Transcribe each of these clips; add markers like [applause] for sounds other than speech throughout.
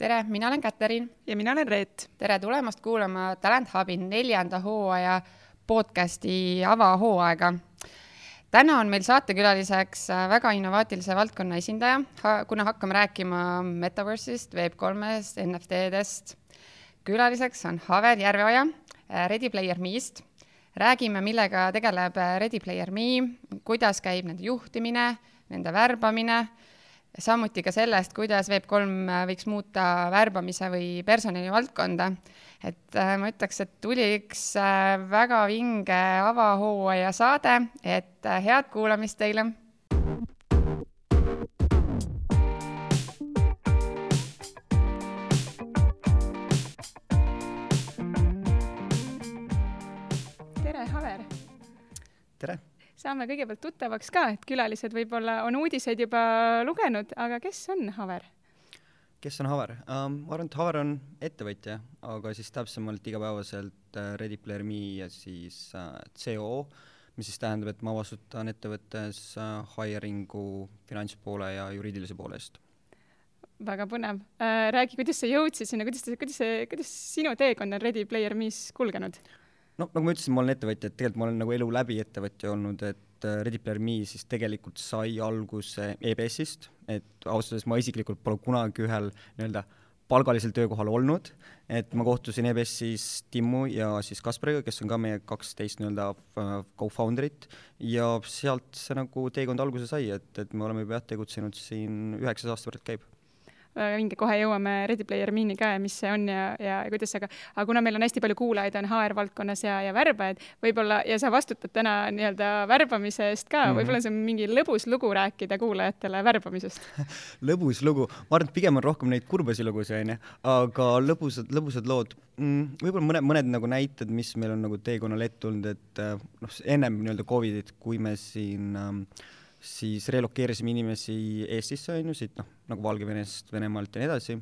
tere, mina olen Käterin. ja mina olen Reet. tere tulemast kuulama Talent Hubi neljanda hooaja podcasti avahooaega. täna on meil saatekülaliseks väga innovaatilise valdkonna esindaja, kuna hakkame rääkima Metaverse'ist, Web3-st, NFT-dest. külaliseks on Haver Järveoja Ready Player Me'st. räägime, millega tegeleb Ready Player Me, kuidas käib nende juhtimine, nende värbamine samuti ka sellest, kuidas Web3 võiks muuta värbamise või personali valdkonda. et äh, ma ütleks, et tuli üks äh, väga vinge avahooaja saade, et äh, head kuulamist teile tere, Haver! tere! Saame kõigepealt tuttavaks ka, et külalised võib-olla on uudiseid juba lugenud, aga kes on Haver? kes on Haver um,? ma arvan, et Haver on ettevõtja, aga siis täpsemalt igapäevaselt uh, Ready Player Me ja siis uh, COO, mis siis tähendab, et ma vastutan ettevõttes uh, hiring'u, finantspoole ja juriidilise poole eest väga põnev äh,. räägi, kuidas sa jõudsid sinna, kuidas, kuidas see, kuidas sinu teekond on Ready Player Me's kulgenud? Noh, nagu ma ütlesin, ma olen ettevõtja, et tegelikult ma olen nagu elu läbi ettevõtja olnud, et äh, Ready Player Me siis tegelikult sai alguse EBS-ist, et ausalt öeldes ma isiklikult pole kunagi ühel nii-öelda palgalisel töökohal olnud, et ma kohtusin EBS-is Timmu ja siis Kaspariga, kes on ka meie kaksteist nii-öelda äh, co-founder'it ja sealt see nagu teekond alguse sai, et, et me oleme juba jah, tegutsenud siin üheksas aasta võrra käib väga vinge, kohe jõuame Ready Player Me'ni ka ja mis see on ja, ja, kuidas, aga aga kuna meil on hästi palju kuulajaid, on HR-valdkonnas ja, ja värbajaid, võib-olla, ja sa vastutad täna nii-öelda värbamise eest ka mm -hmm., võib-olla see on mingi lõbus lugu rääkida kuulajatele värbamisest. [laughs] Lõbus lugu, ma arvan, et pigem on rohkem neid kurbasid lugusid, onju, aga lõbusad, lõbusad lood. Mm,, võib-olla mõned, mõned nagu näited, mis meil on nagu teekonnal ette tulnud, et noh, ennem nii-öelda Covidit, kui me siin ähm, siis relokeerisime inimesi Eestisse, on ju, siit noh, nagu Valgevenest, Venemaalt ja nii edasi,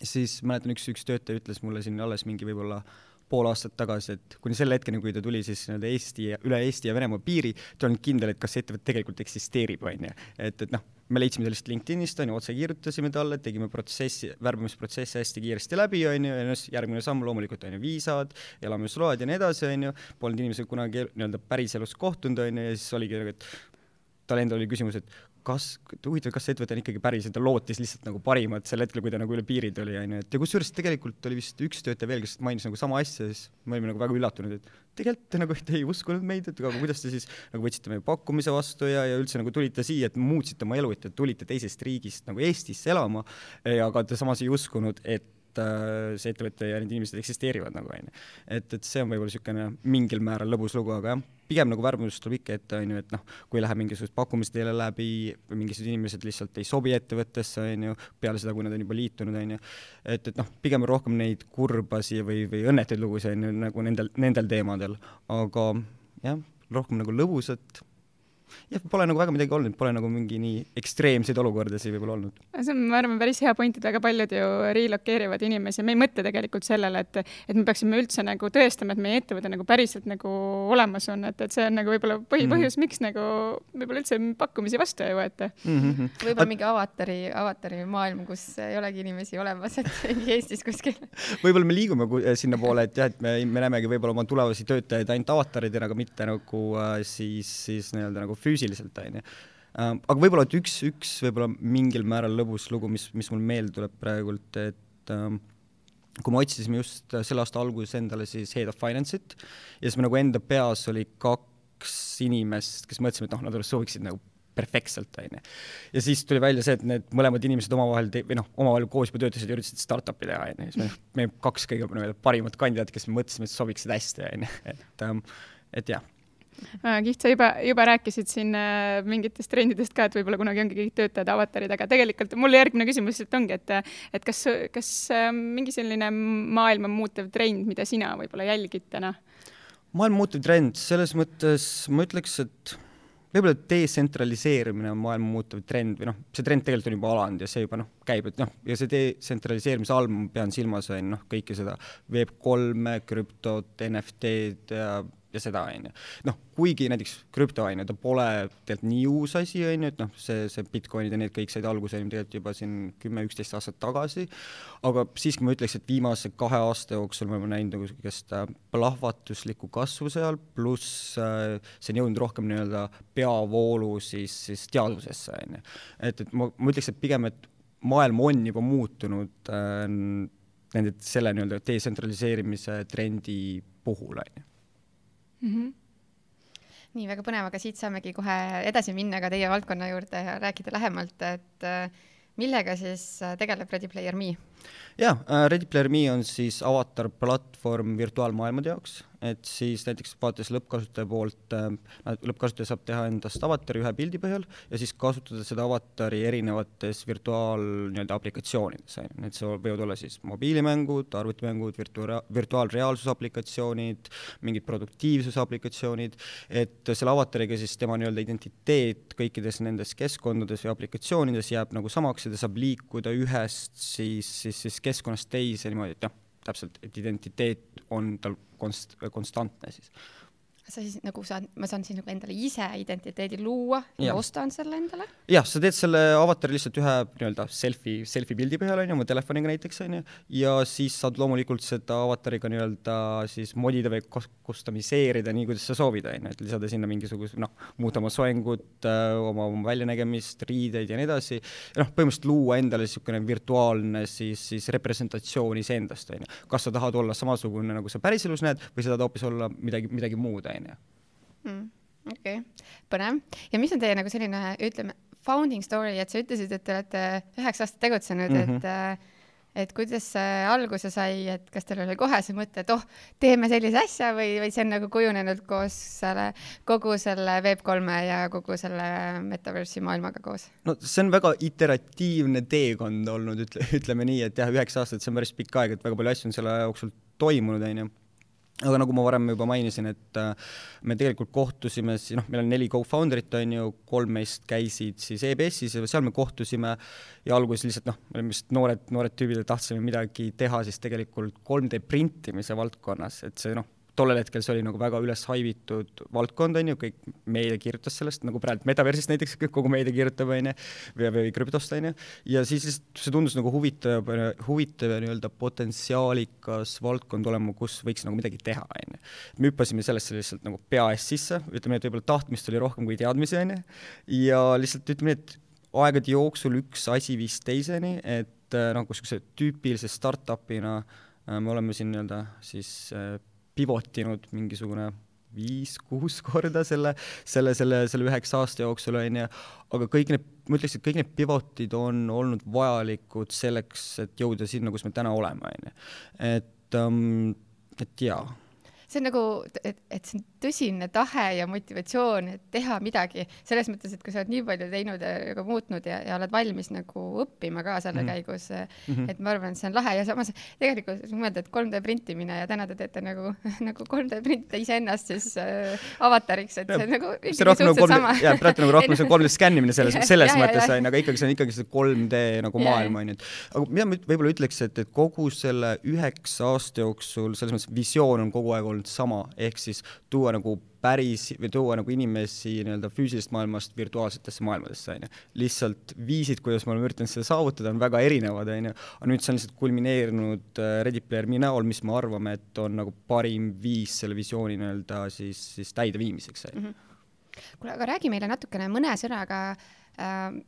siis mäletan, üks, üks töötaja ütles mulle siin alles mingi võib-olla pool aastat tagasi, et kuni selle hetkeni, kui ta tuli siis nii-öelda Eesti ja üle Eesti ja Venemaa piiri, ta ei olnud kindel, et kas see ettevõte tegelikult eksisteerib, on ju. et, et noh, me leidsime lihtsalt LinkedInist, on ju, otse kirjutasime talle, tegime protsessi, värbamisprotsessi hästi kiiresti läbi, on ju, ja noh, järgmine samm loomulikult on ju viisad, elamisload ja nii edasi, on ju, polnud inimesega kunagi nii-öelda päriselus kohtunud, on ju, ja siis oligi nagu, et tal endal oli küsimus, et kas, huvitav, kas see ettevõte on ikkagi päris, et ta lootis lihtsalt nagu parimat sel hetkel, kui ta nagu üle piiri tuli, on ju, et ja kusjuures tegelikult oli vist üks töötaja veel, kes mainis nagu sama asja, siis me olime nagu väga üllatunud, et tegelikult te nagu te [laughs] ei uskunud meid, et aga kuidas te siis nagu võtsite meie pakkumise vastu ja, ja üldse nagu tulite siia, et muutsite oma elu, et te tulite teisest riigist nagu Eestisse elama, aga te samas ei uskunud, et äh, see ettevõte ja need inimesed eksisteerivad nagu onju. et, et see on võib-olla niisugune mingil määral lõbus lugu, aga jah pigem nagu värbamist tuleb ikka ette, on ju, et noh, kui läheb mingisugused pakkumised teile läbi või mingisugused inimesed lihtsalt ei sobi ettevõttesse, on ju, peale seda, kui nad on juba liitunud, on ju, et, et noh, pigem rohkem neid kurbasi või, või õnnetuid lugusid, on ju, nagu nendel, nendel teemadel, aga jah, rohkem nagu lõbusat jah, pole nagu väga midagi olnud, pole nagu mingi nii ekstreemseid olukordasid võib-olla olnud. see on, ma arvan, päris hea point, et väga paljud ju relokeerivad inimesi, me ei mõtle tegelikult sellele, et, et me peaksime üldse nagu tõestama, et meie ettevõte nagu päriselt nagu olemas on, et, et see on nagu võib-olla põhipõhjus mm, -hmm. miks nagu võib-olla üldse pakkumisi vastu ei võeta mm -hmm.. võib-olla mingi avatari, avatari maailm, kus ei olegi inimesi olemas, et [laughs] Eestis kuskil. võib-olla me liigume sinnapoole, et jah, et me, me näemegi võib-olla oma tulevasi töötajaid ainult avataridena, aga mitte nagu äh, siis, siis nii-öelda nagu füüsiliselt, on ju. Ähm, aga võib-olla, et üks, üks võib-olla mingil määral lõbus lugu, mis, mis mul meelde tuleb praegult, et ähm, kui me otsisime just selle aasta alguses endale siis head of finance'it ja siis me nagu enda peas oli kaks inimest, kes mõtlesime, et noh, nad sooviksid nagu perfektselt, on ju. ja siis tuli välja see, et need mõlemad inimesed omavahel või noh, omavahel koos juba töötasid ja üritasid startup'i teha, on ju, siis me, me kaks kõige parimat kandidaati, kes me mõtlesime, et sobiksid hästi, on ju, et ähm, et jah Kiht, sa juba, juba rääkisid siin äh, mingitest trendidest ka, et võib-olla kunagi ongi kõik töötajad avatarid, aga tegelikult mul järgmine küsimus lihtsalt ongi, et et kas, kas äh, mingi selline maailma muutev trend, mida sina võib-olla jälgid täna? maailma muutuv trend, selles mõttes ma ütleks, et võib-olla detsentraliseerimine on maailma muutuv trend või noh, see trend tegelikult on juba alanud ja see juba noh, käib, et noh, ja see detsentraliseerimise all ma pean silmas, on noh, kõike seda Web3-e, krüptot, NFT-d ja ja seda, on ju. noh, kuigi näiteks krüpto, on ju, ta pole tegelikult nii uus asi, on ju, et noh, see, see Bitcoinid ja need kõik said alguse ju tegelikult juba siin kümme-üksteist aastat tagasi, aga siiski ma ütleks, et viimase kahe aasta jooksul me oleme näinud nagu niisugust äh, plahvatuslikku kasvu seal, pluss äh, see on jõudnud rohkem nii-öelda peavoolu siis, siis teadvusesse, on ju. et, et ma, ma ütleks, et pigem, et maailm on juba muutunud äh, nende, selle nii-öelda detsentraliseerimise trendi puhul, on ju mm. -hmm nii, väga põnev, aga siit saamegi kohe edasi minna ka teie valdkonna juurde ja rääkida lähemalt, et äh, millega siis äh, tegeleb Ready Player Me? Jaa, äh, Ready Player Me on siis avatar platvorm virtuaalmaailmade jaoks et siis näiteks vaadates lõppkasutaja poolt äh,, lõppkasutaja saab teha endast avatari ühe pildi põhjal ja siis kasutada seda avatari erinevates virtuaal nii-öelda aplikatsioonides, on ju, need võivad olla siis mobiilimängud, arvutimängud, virtua-, virtuaalreaalsuse aplikatsioonid, mingid produktiivsuse aplikatsioonid, et selle avatariga siis tema nii-öelda identiteet kõikides nendes keskkondades või aplikatsioonides jääb nagu samaks ja ta saab liikuda ühest siis, siis, siis keskkonnast teise niimoodi, et noh, täpselt, et identiteet on tal konst-, konstantne siis sa siis nagu saan, ma saan siis nagu endale ise identiteedi luua ja, ja ostan selle endale? jah, sa teed selle avatari lihtsalt ühe nii-öelda selfie, selfie pildi põhjal, on ju, oma telefoniga näiteks, on ju, ja siis saad loomulikult seda avatariga nii-öelda siis modida või customiseerida nii, kuidas sa soovid, on ju, et lisada sinna mingisuguse noh, muuta oma soengut, äh, oma, väljanägemist, riideid ja nii edasi, noh, põhimõtteliselt luua endale niisugune virtuaalne siis, siis representatsioon iseendast, on ju. kas sa tahad olla samasugune, nagu sa päriselus näed, või sa tahad hoopis olla midagi, midagi muud, on ju onju mm,. okei põnev. ja mis on teie nagu selline, ütleme, founding story, et sa ütlesid, et te olete üheksa aastat tegutsenud mm, -hmm. et äh, et kuidas see alguse sai, et kas teil oli kohe see mõte, et oh, teeme sellise asja või, või see on nagu kujunenud koos selle, kogu selle Web3-e ja kogu selle metaverse'i maailmaga koos? no see on väga iteratiivne teekond olnud, ütle, ütleme nii, et jah, üheksa aastat, see on päris pikk aeg, et väga palju asju on selle jooksul toimunud, onju aga nagu ma varem juba mainisin, et äh, me tegelikult kohtusime noh, meil on neli co-founder'it, on ju, kolm meist käisid siis EBS-is ja seal me kohtusime ja alguses lihtsalt noh, me olime vist noored, noored tüübid ja tahtsime midagi teha siis tegelikult 3D printimise valdkonnas, et see noh, tollel hetkel see oli nagu väga üles haibitud valdkond, on ju, kõik meedia kirjutas sellest, nagu praegu Metaversist näiteks kogu meedia kirjutab, on ju, või, või krüptost, on ju, ja siis lihtsalt see tundus nagu huvitav, huvitav ja nii-öelda potentsiaalikas valdkond olema, kus võiks nagu midagi teha, on ju. me hüppasime sellesse lihtsalt nagu pea eest sisse, ütleme et võib-olla tahtmist oli rohkem kui teadmisi, on ju, ja lihtsalt ütleme nii, et aegade jooksul üks asi viis teiseni, et noh, niisuguse tüüpilise startup'ina äh, me oleme siin nii-öelda siis äh, pivotinud mingisugune viis-kuus [laughs] korda selle, selle, selle, selle üheksa aasta jooksul, on ju, aga kõik need, ma ütleks, et kõik need pivotid on olnud vajalikud selleks, et jõuda sinna, kus me täna oleme, on ju. et um,, et jaa see on nagu, et, et see on tõsine tahe ja motivatsioon, et teha midagi, selles mõttes, et kui sa oled nii palju teinud ja, ja muutnud ja, ja oled valmis nagu õppima ka selle mm -hmm. käigus mm, -hmm. et ma arvan, et see on lahe. Ja samas tegelikult mõelda, et 3D printimine ja täna te teete nagu, [laughs] nagu 3D printe iseennast siis äh, avatariks, et see on nagu see rohkem nagu 3D, jaa, praegu nagu rohkem see 3D [laughs] skännimine selles, selles ja, mõttes on, aga ikkagi see on ikkagi see 3D nagu maailm on ju, et aga mida ma võib-olla ütleks, et, et kogu selle üheksa aasta jooksul selles mõttes visioon on kogu aeg olnud sama, ehk siis tuua nagu päris või tuua nagu inimesi nii-öelda füüsilisest maailmast virtuaalsetesse maailmadesse, on ju. lihtsalt viisid, kuidas me oleme üritanud seda saavutada, on väga erinevad, on ju, aga nüüd see on lihtsalt kulmineerunud äh, Ready Player Me näol, mis me arvame, et on nagu parim viis selle visiooni nii-öelda siis, siis täideviimiseks, on ju. Mhm. kuule, aga räägi meile natukene mõne sõnaga äh,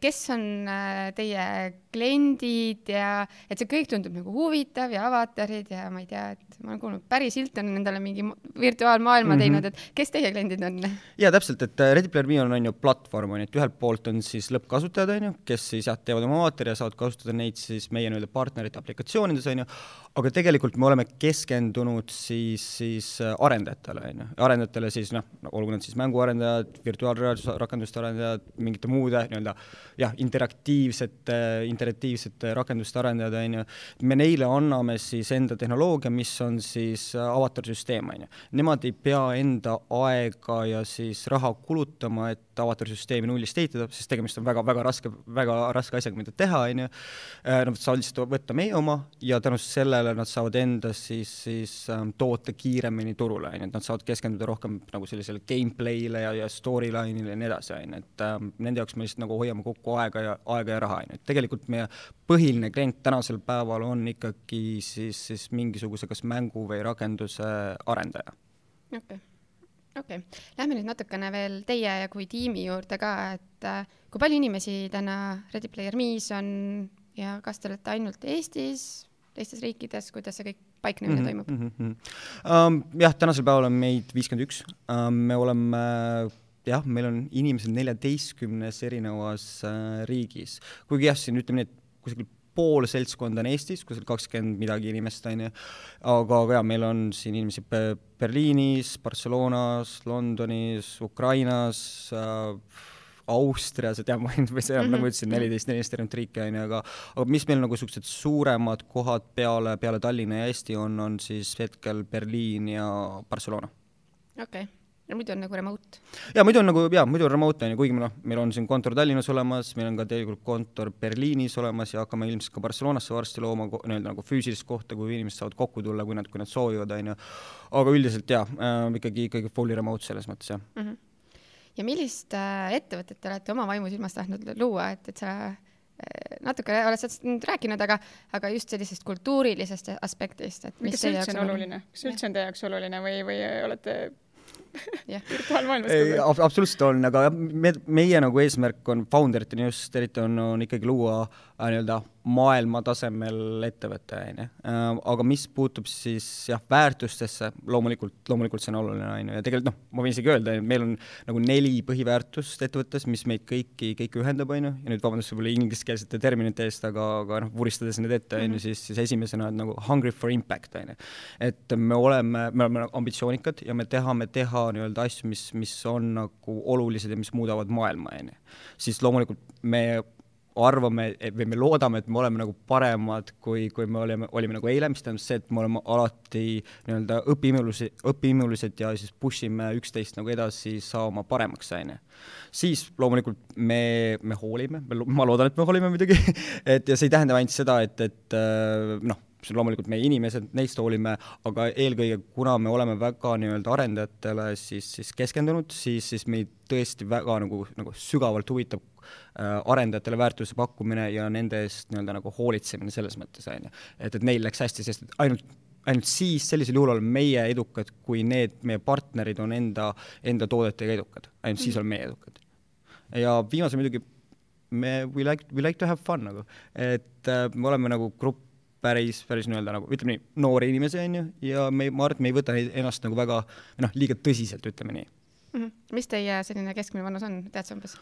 kes on äh, teie kliendid ja et see kõik tundub nagu huvitav ja avatarid ja ma ei tea, et ma olen kuulnud, Paris Hilton on endale mingi virtuaalmaailma mm -hmm. teinud, et kes teie kliendid on? ja täpselt, et äh, Ready Player Me on, on ju platvorm, on ju, et ühelt poolt on siis lõppkasutajad, on ju, kes siis jah, teevad oma avatari ja saavad kasutada neid siis meie nii-öelda partnerite aplikatsioonides, on ju, aga tegelikult me oleme keskendunud siis, siis äh, arendajatele, on ju, arendajatele siis noh, olgu nad siis mänguarendajad, virtuaalreaalsuse rakenduste arendajad, mingite muude nii-öelda jah, interaktiivsete, interaktiivsete interaktiivsete rakenduste arendajad, on ju, me neile anname siis enda tehnoloogia, mis on siis avatarsüsteem, on ju. Nemad ei pea enda aega ja siis raha kulutama, et avatarsüsteemi nullist ehitada, sest tegemist on väga-väga raske, väga raske asjaga, mida teha, on ju. Nad saavad lihtsalt võtta meie oma ja tänu sellele nad saavad enda siis, siis ähm, toota kiiremini turule, on ju, et nad saavad keskenduda rohkem nagu sellisele gameplay'le ja, ja storyline'ile ja nii edasi, on ju, et ähm, nende jaoks me lihtsalt nagu hoiame kokku aega ja, aega ja raha, on ju, et tegelikult meie põhiline klient tänasel päeval on ikkagi siis, siis mingisuguse kas mängu või rakenduse arendaja. okei okay okei okay., lähme nüüd natukene veel teie kui tiimi juurde ka, et äh, kui palju inimesi täna Ready Player Me's on ja kas te olete ainult Eestis, teistes riikides, kuidas see kõik paiknemine mm -hmm, toimub mm? -hmm. Um, jah, tänasel päeval on meid viiskümmend üks. Um, me oleme jah, meil on inimesed neljateistkümnes erinevas uh, riigis, kuigi jah, siin ütleme nii, et kusagil pool seltskonda on Eestis, kusagil kakskümmend midagi inimest, on ju, aga, aga jaa, meil on siin inimesi Berliinis, Barcelonas, Londonis, Ukrainas äh,, Austrias, et jah, ma võin, või see on mm, -hmm. nagu ütlesin, neliteist, neliteist erinevat riiki, on ju, aga aga mis meil nagu niisugused suuremad kohad peale, peale Tallinna ja Eesti on, on siis hetkel Berliin ja Barcelona. okei okay ja muidu on nagu remote? jaa, muidu on nagu, jaa, muidu on remote, on ju, kuigi noh, meil on siin kontor Tallinnas olemas, meil on ka tegelikult kontor Berliinis olemas ja hakkame ilmselt ka Barcelonasse varsti looma nii-öelda nagu füüsilist kohta, kuhu inimesed saavad kokku tulla, kui nad, kui nad soovivad, on ju. aga üldiselt jaa äh,, ikkagi, ikkagi fully remote selles mõttes, jah mm. -hmm. ja millist äh, ettevõtet te olete oma vaimusilmas tahtnud luua, et, et sa äh, natuke oled sellest nüüd rääkinud, aga, aga just sellisest kultuurilisest aspektist, et mis kas see üldse on oluline, kas see üldse on teie jaoks oluline või, või olete [laughs] virtuaalmaailmas ei, absoluutselt on, aga me, meie nagu eesmärk on, founder'itina just eriti on, on ikkagi luua äh, nii-öelda maailmatasemel ettevõte, on ju. Äh, aga mis puutub siis jah, väärtustesse, loomulikult, loomulikult see on oluline, on ju, ja tegelikult noh, ma võin isegi öelda, et meil on nagu neli põhiväärtust ettevõttes, mis meid kõiki, kõiki ühendab, on ju, ja nüüd vabandust võib-olla ingliskeelsete terminite eest, aga, aga noh, vuristades need ette, on ju, mhm. siis, siis esimesena on nagu hungry for impact, on ju. et me oleme, me oleme ambitsioonikad ja me tahame teha nii-öelda asju, mis, mis on nagu olulised ja mis muudavad maailma, on ju. siis loomulikult me arvame või me loodame, et me oleme nagu paremad, kui, kui me olime, olime nagu eile, mis tähendab see, et me oleme alati nii-öelda õpiimulised, õpiimulised ja siis push ime üksteist nagu edasi saama paremaks, on ju. siis loomulikult me, me hoolime, ma loodan, et me hoolime muidugi [laughs] et ja see ei tähenda ainult seda, et, et noh, see on loomulikult meie inimesed, neist hoolime, aga eelkõige, kuna me oleme väga nii-öelda arendajatele siis, siis keskendunud, siis, siis meid tõesti väga nagu, nagu sügavalt huvitab äh, arendajatele väärtuse pakkumine ja nende eest nii-öelda nagu hoolitsemine selles mõttes, on ju. et, et neil läks hästi, sest ainult ainult siis, sellisel juhul oleme meie edukad, kui need meie partnerid on enda, enda toodetega edukad, ainult mm. siis oleme meie edukad. ja viimase muidugi me, we like, we like to have fun nagu, et äh, me oleme nagu grupp päris, päris nii-öelda nagu ütleme nii, noori inimesi, on ju, ja me, ma arvan, et me ei võta neid ennast nagu väga noh, liiga tõsiselt, ütleme nii mm. -hmm. mis teie selline keskmine vanus on, tead sa umbes?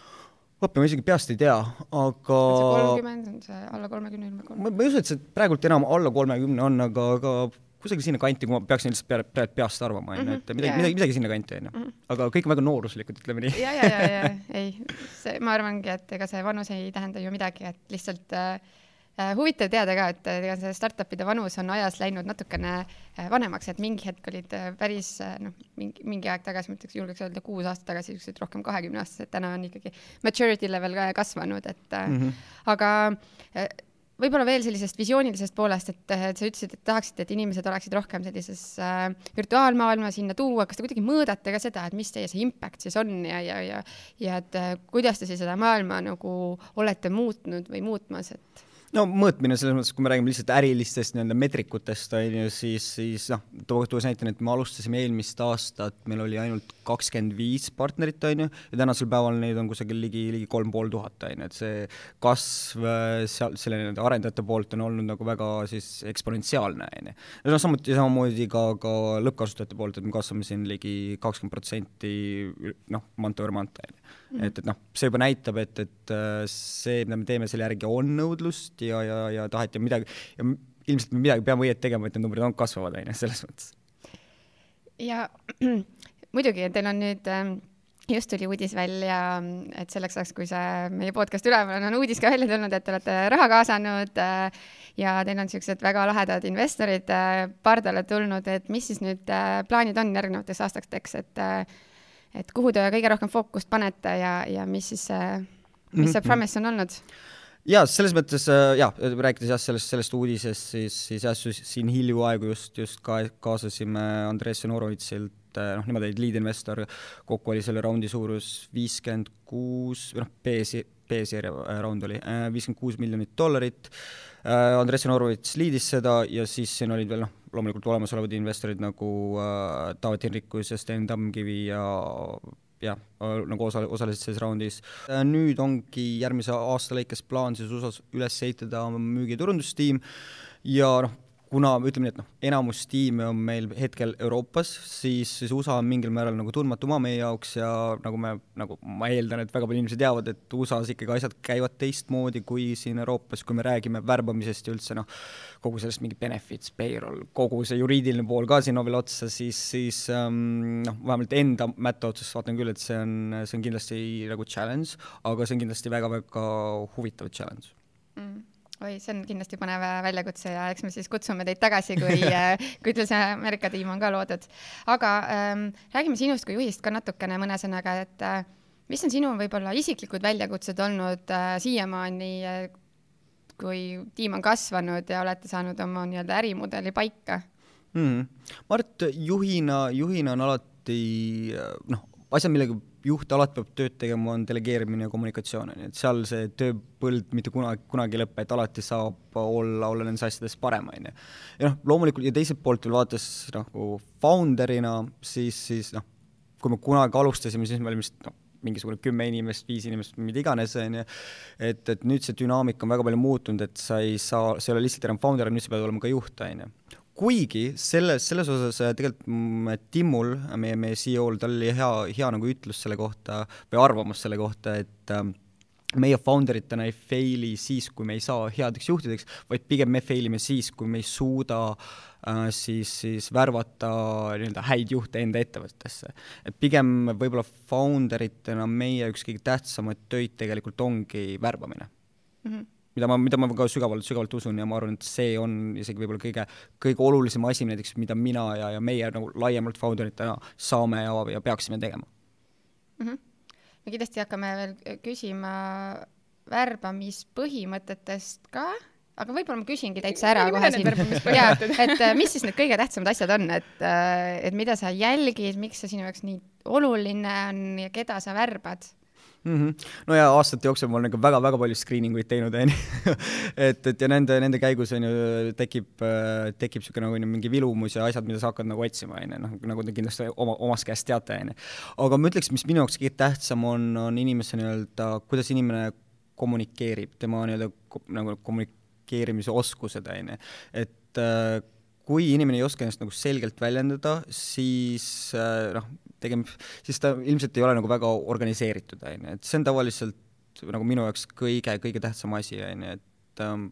vot ma isegi peast ei tea, aga on see kolmkümmend, on see alla kolmekümne, ümber kolmekümne? ma ei usu, et see praegult enam alla kolmekümne on, aga, aga kusagil sinna kanti, kui ma peaksin lihtsalt peale, peale peast arvama, on ju, et midagi, midagi, midagi sinna kanti, on ju. Mhm. aga kõik on väga nooruslikud, ütleme nii. ja, ja, ja, ja ei, see, ma arvangi, et ega see vanus ei tähenda ju midagi, et lihtsalt Äh, huvitav teada ka, et ega see startup'ide vanus on ajas läinud natukene äh, vanemaks, et mingi hetk olid äh, päris noh, mingi, mingi aeg tagasi, ma ütleks, julgeks öelda kuus aastat tagasi, siuksed rohkem kahekümneaastased, täna on ikkagi maturity level ka kasvanud, et mm -hmm. aga võib-olla veel sellisest visioonilisest poolest, et, et sa ütlesid, et tahaksite, et inimesed oleksid rohkem sellises äh, virtuaalmaailma sinna tuua, kas te kuidagi mõõdate ka seda, et mis teie see impact siis on ja, ja, ja, ja et äh, kuidas te siis seda maailma nagu olete muutnud või muutmas, et no mõõtmine selles mõttes, kui me räägime lihtsalt ärilistest nii-öelda meetrikutest, on ju, siis, siis noh, tuues näitena, et me alustasime eelmist aastat, meil oli ainult kakskümmend viis partnerit, on ju, ja tänasel päeval neid on kusagil ligi, ligi kolm pool tuhat, on ju, et see kasv äh, seal, selle nii-öelda arendajate poolt on olnud nagu väga siis eksponentsiaalne, on ju. ja noh, samuti samamoodi ka, ka lõppkasutajate poolt, et me kasvame siin ligi kakskümmend protsenti noh, month, on ju. Et, et noh, see juba näitab, et, et äh, see, mida me teeme, selle järgi on nõudlust, ja, ja, ja taheti midagi ja ilmselt me midagi peame õieti tegema, et need numbrid on kasvavad, on ju, selles mõttes. ja [clears throat] muidugi, teil on nüüd äh, just tuli uudis välja, et selleks ajaks, kui see meie podcast üleval on, on uudis ka välja tulnud, et te olete raha kaasanud äh, ja teil on niisugused väga lahedad investorid pardale tulnud, et mis siis nüüd plaanid on järgnevateks aastateks, et et kuhu te kõige rohkem fookust panete ja, ja mis siis see, mis see mhm. promise on olnud? ja selles mõttes ja rääkides jah sellest, sellest uudisest, siis, siis jah, siin hiljaaegu just, just ka kaasasime Andres Janorovitšilt et eh, noh, nemad olid lead investor, kokku oli selle raundi suurus viiskümmend kuus, või noh, B-si-, B-seeria äh, raund oli, äh, viiskümmend kuus miljonit dollarit, äh, Andres Norovitš liidis seda ja siis siin olid veel noh, loomulikult olemasolevad investorid nagu äh, Taavet Hinrikus ja Sten Tammkivi ja jah, nagu osa, osalesid selles raundis. nüüd ongi järgmise aasta lõikes plaan siis USA-s üles ehitada müügi- ja turundustiim ja noh, kuna ütleme nii, et noh, enamus tiime on meil hetkel Euroopas, siis, siis USA on mingil määral nagu tundmatu maa meie jaoks ja nagu me, nagu ma eeldan, et väga palju inimesi teavad, et USA-s ikkagi asjad käivad teistmoodi kui siin Euroopas, kui me räägime värbamisest ja üldse noh, kogu sellest mingi benefits, payroll, kogu see juriidiline pool ka sinna veel otsa, siis, siis ähm, noh, vähemalt enda mätta otsast vaatan küll, et see on, see on kindlasti nagu challenge, aga see on kindlasti väga-väga huvitav challenge. Mm oi, see on kindlasti põnev äh, väljakutse ja eks me siis kutsume teid tagasi, kui [laughs] äh, kui teil see Ameerika tiim on ka loodud. aga ähm, räägime sinust kui juhist ka natukene mõne sõnaga, et äh, mis on sinu võib-olla isiklikud väljakutsed olnud äh, siiamaani äh,, kui tiim on kasvanud ja olete saanud oma nii-öelda ärimudeli paika mm.? Mart, juhina, juhina on alati noh, asjad, millega juht alati peab tööd tegema, on delegeerimine ja kommunikatsioon, on ju, et seal see tööpõld mitte kunagi, kunagi ei lõpe, et alati saab olla, olla nendes asjades parem, on ju. ja noh, loomulikult ja teiselt poolt veel vaadates nagu founder'ina, siis, siis noh, kui me kunagi alustasime, siis me olime vist noh, mingisugune kümme inimest, viis inimest, mida iganes, on ju, et, et nüüd see dünaamika on väga palju muutunud, et sa ei saa, sa ei ole lihtsalt enam founder, nüüd sa pead olema ka juht, on ju kuigi selles, selles osas äh, tegelikult mm, Timmul, meie, meie CEO-l, tal oli hea, hea nagu ütlus selle kohta või arvamus selle kohta, et äh, meie founder itena ei fail'i siis, kui me ei saa headeks juhtideks, vaid pigem me fail ime siis, kui me ei suuda äh, siis, siis värvata nii-öelda häid juhte enda ettevõttesse. et pigem võib-olla founder itena meie üks kõige tähtsamaid töid tegelikult ongi värbamine mm. -hmm mida ma, mida ma ka sügavalt, sügavalt usun ja ma arvan, et see on isegi võib-olla kõige, kõige olulisem asi näiteks, mida mina ja, ja meie nagu laiemalt founderitena saame ja, ja peaksime tegema mm. -hmm. me kindlasti hakkame veel küsima värbamispõhimõtetest ka, aga võib-olla ma küsingi täitsa ära kohe siin. [laughs] jaa, et äh, mis siis need kõige tähtsamad asjad on, et, äh, et mida sa jälgid, miks see sinu jaoks nii oluline on ja keda sa värbad mm. -hmm. no ja aastate jooksul ma olen nagu väga-väga palju screening uid teinud, on ju. [laughs] et, et ja nende, nende käigus on ju tekib, tekib niisugune nagu mingi vilumus ja asjad, mida sa hakkad nagu otsima, on ju, noh, nagu te kindlasti oma, omast käest teate, on ju. aga ma ütleks, mis minu jaoks kõige tähtsam on, on inimese nii-öelda, kuidas inimene kommunikeerib, tema nii-öelda nagu kommunikeerimise oskused, on ju. et äh, kui inimene ei oska ennast nagu selgelt väljendada, siis äh, noh, tegem-, siis ta ilmselt ei ole nagu väga organiseeritud, on ju, et see on tavaliselt nagu minu jaoks kõige, kõige tähtsam asi, on ju, et ähm,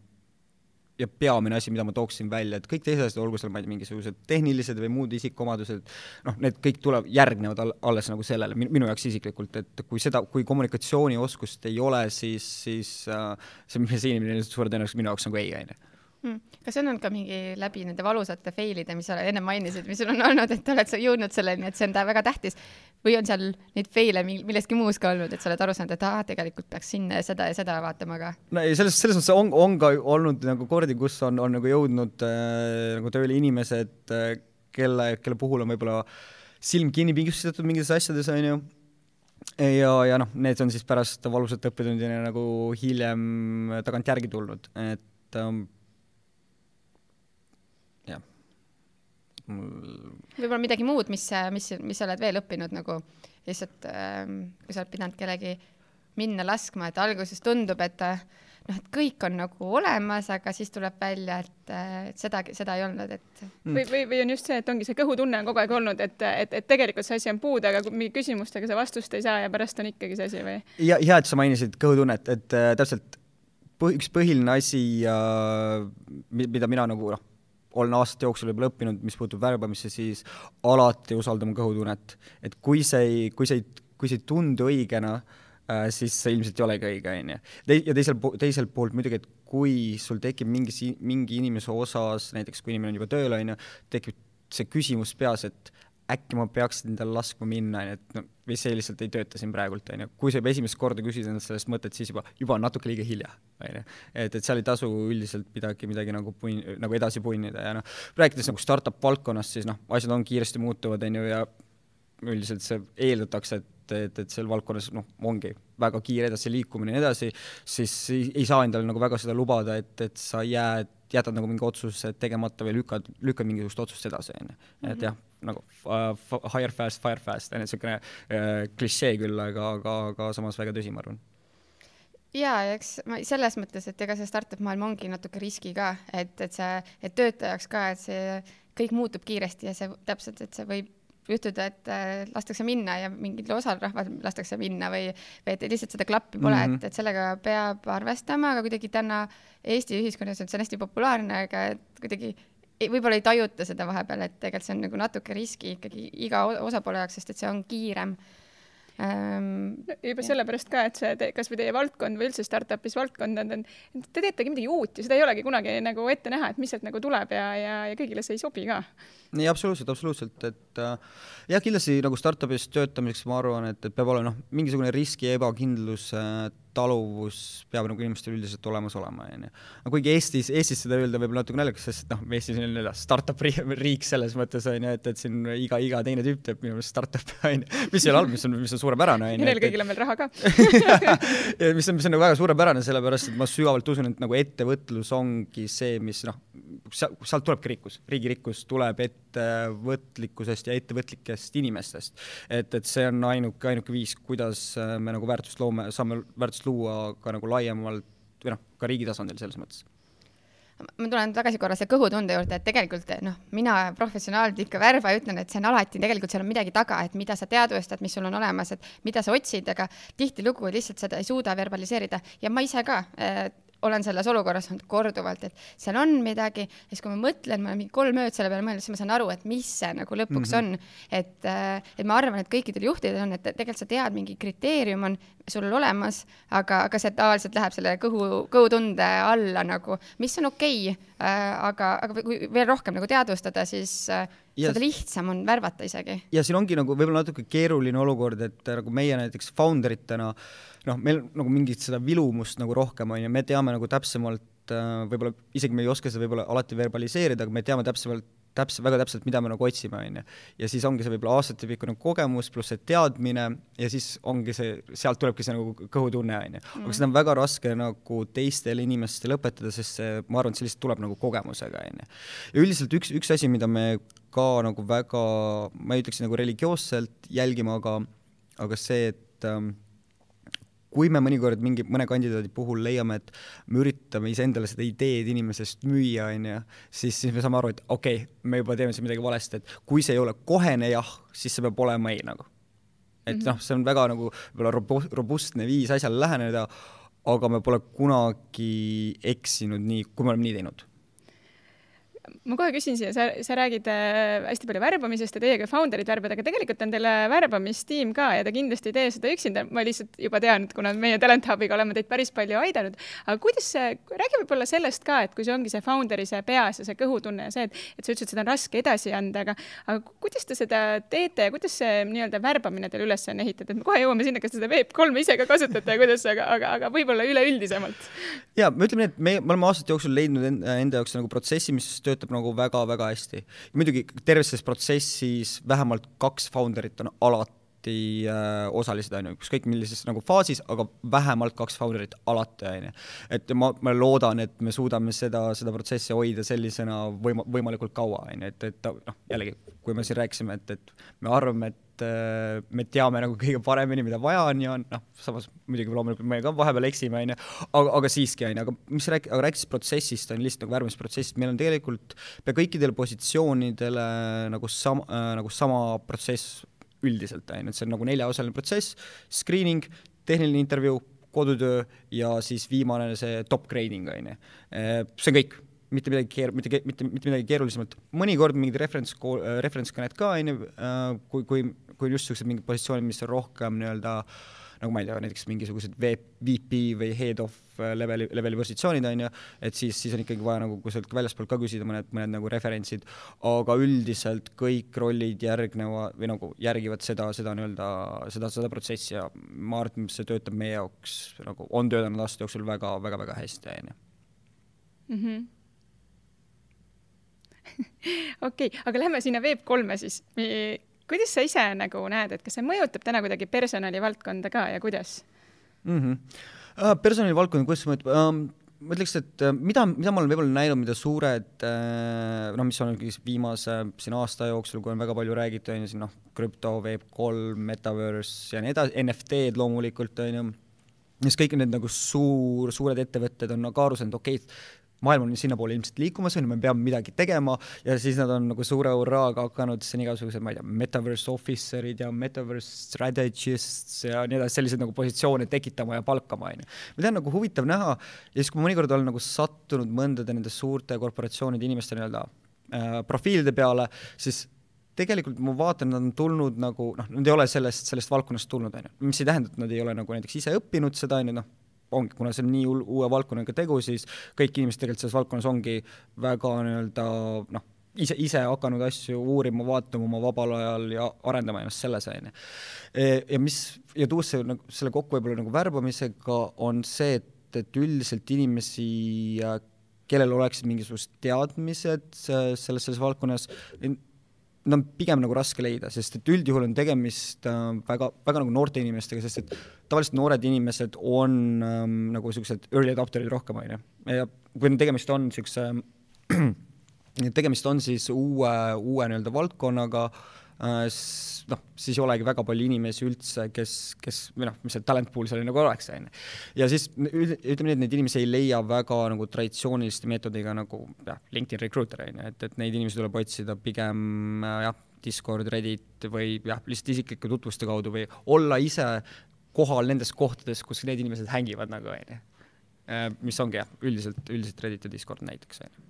ja peamine asi, mida ma tooksin välja, et kõik teised asjad, olgu seal, ma ei tea, mingisugused tehnilised või muud isikuomadused, noh, need kõik tuleb, järgnevad all, alles nagu sellele, minu jaoks isiklikult, et kui seda, kui kommunikatsioonioskust ei ole, siis, siis äh, see, see inimene suure tõenäosusega minu jaoks nagu ei, on ju. Kas see on olnud ka mingi läbi nende valusate fail'ide, mis sa enne mainisid, mis sul on olnud, et oled sa jõudnud selleni, et see on väga tähtis? Või on seal neid fail'e milleski muus ka olnud, et sa oled aru saanud, et aa, tegelikult peaks sinna ja seda ja seda vaatama ka? no ei, selles, selles mõttes on, on ka olnud nagu kordi, kus on, on nagu jõudnud äh, nagu tööle inimesed äh,, kelle, kelle puhul on võib-olla silm kinni pigistatud mingites asjades, on ju, ja, ja noh, need on siis pärast valusat õppetundina nagu hiljem tagantjärgi tulnud, et ähm, võib-olla midagi muud, mis, mis, mis sa oled veel õppinud nagu lihtsalt ähm, kui sa oled pidanud kellegi minna laskma, et alguses tundub, et noh, et kõik on nagu olemas, aga siis tuleb välja, et, et seda, seda ei olnud, et mm. või, või, või on just see, et ongi see kõhutunne on kogu aeg olnud, et, et, et tegelikult see asi on puudu, aga mingi küsimustega sa vastust ei saa ja pärast on ikkagi see asi või? ja, hea, et sa mainisid kõhutunnet, et äh, täpselt põh, üks põhiline asi äh,, mida mina nagu noh, olen aastate jooksul võib-olla õppinud, mis puutub värbamisse, siis alati usaldama kõhutunnet. et kui see ei, kui see ei kui see ei tundu õigena äh,, siis see ilmselt ei olegi õige, on ju. ja teisel teiselt poolt muidugi, et kui sul tekib mingi, mingi inimese osas, näiteks kui inimene on juba tööl, on ju, tekib see küsimus peas, et äkki ma peaks endale laskma minna, on ju, et no või see lihtsalt ei tööta siin praegult, on ju. kui sa juba esimest korda küsid endalt sellest mõtet, siis juba, juba on natuke liiga hilja, on ju. et, et seal ei tasu üldiselt midagi, midagi nagu pun-, nagu edasi punnida ja noh, rääkides nagu startup valdkonnast, siis noh, asjad on kiiresti muutuvad, on ju, ja üldiselt see eeldatakse, et, et, et seal valdkonnas noh, ongi väga kiire edasiliikumine ja nii edasi, siis ei, ei saa endale nagu väga seda lubada, et, et sa jääd, jätad nagu mingi otsuse tegemata või lükkad, lükkad mingisugust otsust edasi, on ju. et mhm. jah, nagu uh, hire fast, fire fast, on ju, niisugune uh, klišee küll, aga, aga, aga samas väga tõsi, ma arvan jaa, eks ma selles mõttes, et ega see startup maailm ongi natuke riski ka, et, et see, et töötajaks ka, et see kõik muutub kiiresti ja see täpselt, et see võib juhtuda, et äh, lastakse minna ja mingil osal rahval lastakse minna või, või et lihtsalt seda klappi pole mm, -hmm. et, et sellega peab arvestama, aga kuidagi täna Eesti ühiskonnas on see on hästi populaarne, aga et kuidagi võib-olla ei tajuta seda vahepeal, et tegelikult see on nagu natuke riski ikkagi iga osapoole jaoks, sest et see on kiirem ähm,. juba ja. sellepärast ka, et see te, kasvõi teie valdkond või üldse startup'is valdkond on, te teetegi midagi uut ja seda ei olegi kunagi nagu ette näha, et mis sealt nagu tuleb ja, ja, ja kõigile see ei sobi ka. nii absoluutselt, absoluutselt, et äh, jah, kindlasti nagu startup'is töötamiseks ma arvan, et, et peab olema noh, mingisugune riski ja ebakindlus äh, taluvus peab nagu inimestel üldiselt olemas olema, onju. aga kuigi Eestis, Eestis seda öelda võib-olla natuke naljakas, sest noh, Eestis on nii-öelda startup riik selles mõttes onju, et, et siin iga, iga teine tüüp teeb minu meelest startup'i [laughs] onju, mis ei ole halb, mis on, mis on suurepärane onju. ja neil kõigil on veel raha ka [laughs] mis on, mis on nagu väga suurepärane, sellepärast et ma sügavalt usun, et nagu ettevõtlus ongi see, mis noh, sealt tulebki rikkus, riigi rikkus tuleb ettevõtlikkusest ja ettevõtlikest inimestest. et, et see on ainuke, ainuke viis, kuidas me nagu väärtust loome, saame väärtust luua ka nagu laiemalt või noh, ka riigi tasandil selles mõttes. Ma tulen tagasi korra see kõhutunde juurde, et tegelikult noh, mina professionaalselt ikka värva ütlen, et see on alati, tegelikult seal on midagi taga, et mida sa teadvustad, mis sul on olemas, et mida sa otsid, aga tihtilugu lihtsalt seda ei suuda verbaliseerida. Ja ma ise ka olen selles olukorras olnud korduvalt, et seal on midagi siis, kui ma mõtlen, ma olen mingi kolm ööd selle peale mõelnud, siis ma saan aru, et mis see nagu lõpuks mm -hmm. on. et, äh, et ma arvan, et kõikidel juhtidel on, et tegelikult sa tead, mingi kriteerium on sul olemas, aga, aga see tavaliselt läheb selle kõhu, kõhutunde alla nagu, mis on okei okay, äh,, aga, aga kui veel rohkem nagu teadvustada, siis äh, seda lihtsam on värvata isegi. ja siin ongi nagu võib-olla natuke keeruline olukord, et nagu meie näiteks founder itena äh, noh, meil nagu mingit seda vilumust nagu rohkem on ju, me teame nagu täpsemalt äh, võib-olla isegi me ei oska seda võib-olla alati verbaliseerida, aga me teame täpsemalt, täpselt, väga täpselt, mida me nagu otsime, on ju. ja siis ongi see võib-olla aastatepikkune kogemus pluss see teadmine ja siis ongi see, sealt tulebki see nagu kõhutunne, on ju. aga mm. seda on väga raske nagu teistele inimestele õpetada, sest see, ma arvan, et see lihtsalt tuleb nagu kogemusega, on ju. ja üldiselt üks, üks asi, mida me ka nagu väga, ma ei ütleks nagu religioosselt jälgime, aga, aga see, et ähm, kui me mõnikord mingi, mõne kandidaadi puhul leiame, et me üritame iseendale seda ideed inimesest müüa, on ju, siis, siis me saame aru, et okei okay,, me juba teeme siin midagi valesti, et kui see ei ole kohene jah, siis see peab olema ei nagu. et -hmm. noh, see on väga nagu võib-olla robu-, robustne viis asjale läheneda, aga me pole kunagi eksinud nii, kui me oleme nii teinud ma kohe küsin siia, sa, sa räägid äh, hästi palju värbamisest ja teie ka founder'id värbad, aga tegelikult on teil värbamistiim ka ja te kindlasti ei tee seda üksinda. ma lihtsalt juba tean, et kuna meie Talent Hubiga oleme teid päris palju aidanud, aga kuidas see, räägi võib-olla sellest ka, et kui see ongi see founder'i see peas ja see kõhutunne ja see, et, et sa ütlesid, et seda on raske edasi anda, aga, aga kuidas te seda teete ja kuidas see nii-öelda värbamine teil üles on ehitatud? me kohe jõuame sinna, kas te seda Veep3 ise ka kasutate ja kuidas, aga, aga, aga võib-olla üleüldisemalt. ja me ütleme nii, et me, me oleme aastate jooksul leidnud enda jaoks nagu protsessi, mis töötab töötab nagu väga-väga hästi. muidugi terves selles protsessis vähemalt kaks founder'it on alati äh, osalised, on ju, ükskõik millises nagu faasis, aga vähemalt kaks founder'it alati, on ju. et ma, ma loodan, et me suudame seda, seda protsessi hoida sellisena võima-, võimalikult kaua, on ju, et, et noh, jällegi, kui me siin rääkisime, et, et me arvame, et et äh, me teame nagu kõige paremini, mida vaja on ja noh, samas muidugi loomulikult me ka vahepeal eksime, on ju, aga, aga siiski, on ju, aga mis rääk-, aga rääkides protsessist, on lihtsalt nagu värvamisprotsessist, meil on tegelikult pea kõikidele positsioonidele nagu sama äh,, nagu sama protsess üldiselt, on ju, et see on nagu neljaosaline protsess, screening, tehniline intervjuu, kodutöö ja siis viimane see top grading, on ju. Äh, see on kõik mitte midagi keer-, mitte, mitte, mitte midagi keerulisemat, mõnikord mingid referents, referentskõned ka, on ju, kui, kui, kui just niisugused mingid positsioonid, mis on rohkem nii-öelda nagu ma ei tea, näiteks mingisugused VP või head of leveli, leveli positsioonid, on ju, et siis, siis on ikkagi vaja nagu kusagilt väljaspoolt ka küsida mõned, mõned nagu referentsid, aga üldiselt kõik rollid järgnevad või nagu järgivad seda, seda nii-öelda, seda, seda protsessi ja ma arvan, et see töötab meie jaoks nagu, on töötanud aastate jooksul väga, väga, väga hästi, on ju [laughs] Okei, aga lähme sinna Web3-e siis. kuidas sa ise nagu näed, et kas see mõjutab täna kuidagi personalivaldkonda ka ja kuidas mm? -hmm. Uh, personalivaldkonda, kuidas see mõjutab um,? ma ütleks, et uh, mida, mida ma olen võib-olla näinud, mida suured noh, mis on viimase siin aasta jooksul, kui on väga palju räägitud, on ju siin noh, krüpto, Web3, Metaverse ja nii edasi, NFT-d loomulikult on ju, siis kõik need nagu suur, suured ettevõtted on nagu aru saanud, okei okay,, maailm on sinnapoole ilmselt liikumas, on ju, me peame midagi tegema ja siis nad on nagu suure hurraaga hakanud siin igasugused, ma ei tea, metaverse officer'id ja metaverse strategists ja nii edasi, selliseid nagu positsioone tekitama ja palkama, on ju. mida on nagu huvitav näha ja siis, kui ma mõnikord olen nagu sattunud mõndade nende suurte korporatsioonide inimeste nii-öelda äh, profiilide peale, siis tegelikult ma vaatan, nad on tulnud nagu noh, nad ei ole sellest, sellest valdkonnast tulnud, on ju, mis ei tähenda, et nad ei ole nagu näiteks ise õppinud seda, on ju, noh, ongi, kuna see on nii uue valdkonnaga tegu, siis kõik inimesed tegelikult selles valdkonnas ongi väga nii-öelda noh, ise, ise hakanud asju uurima, vaatama oma vabal ajal ja arendama ennast selles, on ju. E, ja mis, ja tuues see nagu selle kokku võib-olla nagu värbamisega, on see, et, et üldiselt inimesi kellel oleksid mingisugused teadmised selles, selles valdkonnas, need on pigem nagu raske leida, sest et üldjuhul on tegemist äh, väga, väga nagu noorte inimestega, sest et tavaliselt noored inimesed on ähm, nagu niisugused early adopter'id rohkem, on ju. ja kui tegemist on niisuguse [clears throat] tegemist on siis uue, uue nii-öelda valdkonnaga äh,, noh, siis ei olegi väga palju inimesi üldse, kes, kes või noh, mis see talent pool seal nagu oleks, on ju. ja siis ütleme nii, et neid inimesi ei leia väga nagu traditsiooniliste meetodiga nagu jah, LinkedIn Recruiter on ju, et, et neid inimesi tuleb otsida pigem jah, Discord, Reddit või jah, lihtsalt isiklike tutvuste kaudu või olla ise kohal nendes kohtades, kus need inimesed hängivad nagu on ju. Äh, mis ongi jah, üldiselt, üldiselt Reddit ja Discord näiteks on ju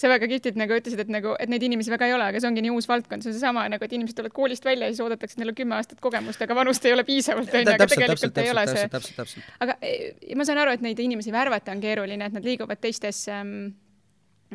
sa väga kihvtilt nagu ütlesid, et nagu, et neid inimesi väga ei ole, aga see ongi nii uus valdkond, see on seesama nagu, et inimesed tulevad koolist välja ja siis oodatakse, et neil on kümme aastat kogemust, aga vanust ei ole piisavalt, onju, aga tegelikult täpselt, ei täpselt, ole see. aga eh, ma saan aru, et neid inimesi värvata on keeruline, et nad liiguvad teistesse ähm,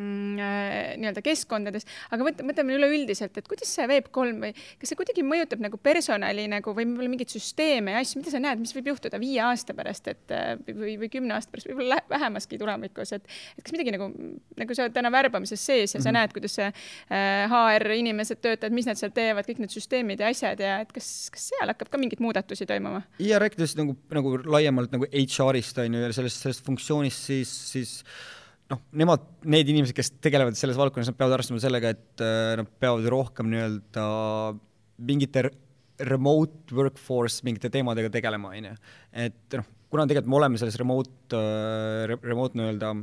nii-öelda keskkondades, aga mõtleme, mõtleme üleüldiselt, et kuidas see Web3 või kas see kuidagi mõjutab nagu personali nagu või võib-olla mingeid süsteeme ja asju, mida sa näed, mis võib juhtuda viie aasta pärast, et äh, või, või kümne aasta pärast, võib-olla vähemaski tulevikus, et et kas midagi nagu, nagu sa oled täna värbamises sees ja sa mm -hmm. näed, kuidas see äh, HR inimesed töötavad, mis nad seal teevad, kõik need süsteemid ja asjad ja et kas, kas seal hakkab ka mingeid muudatusi toimuma? ja rääkides nagu, nagu laiemalt nagu HR-ist on ju ja sellest, sellest funktsioonist, siis, siis noh, nemad, need inimesed, kes tegelevad selles valdkonnas, nad peavad arvestama sellega, et äh, nad peavad rohkem nii-öelda mingite remote workforce mingite teemadega tegelema, on ju. et noh, kuna tegelikult me oleme selles remote äh,, remote nii-öelda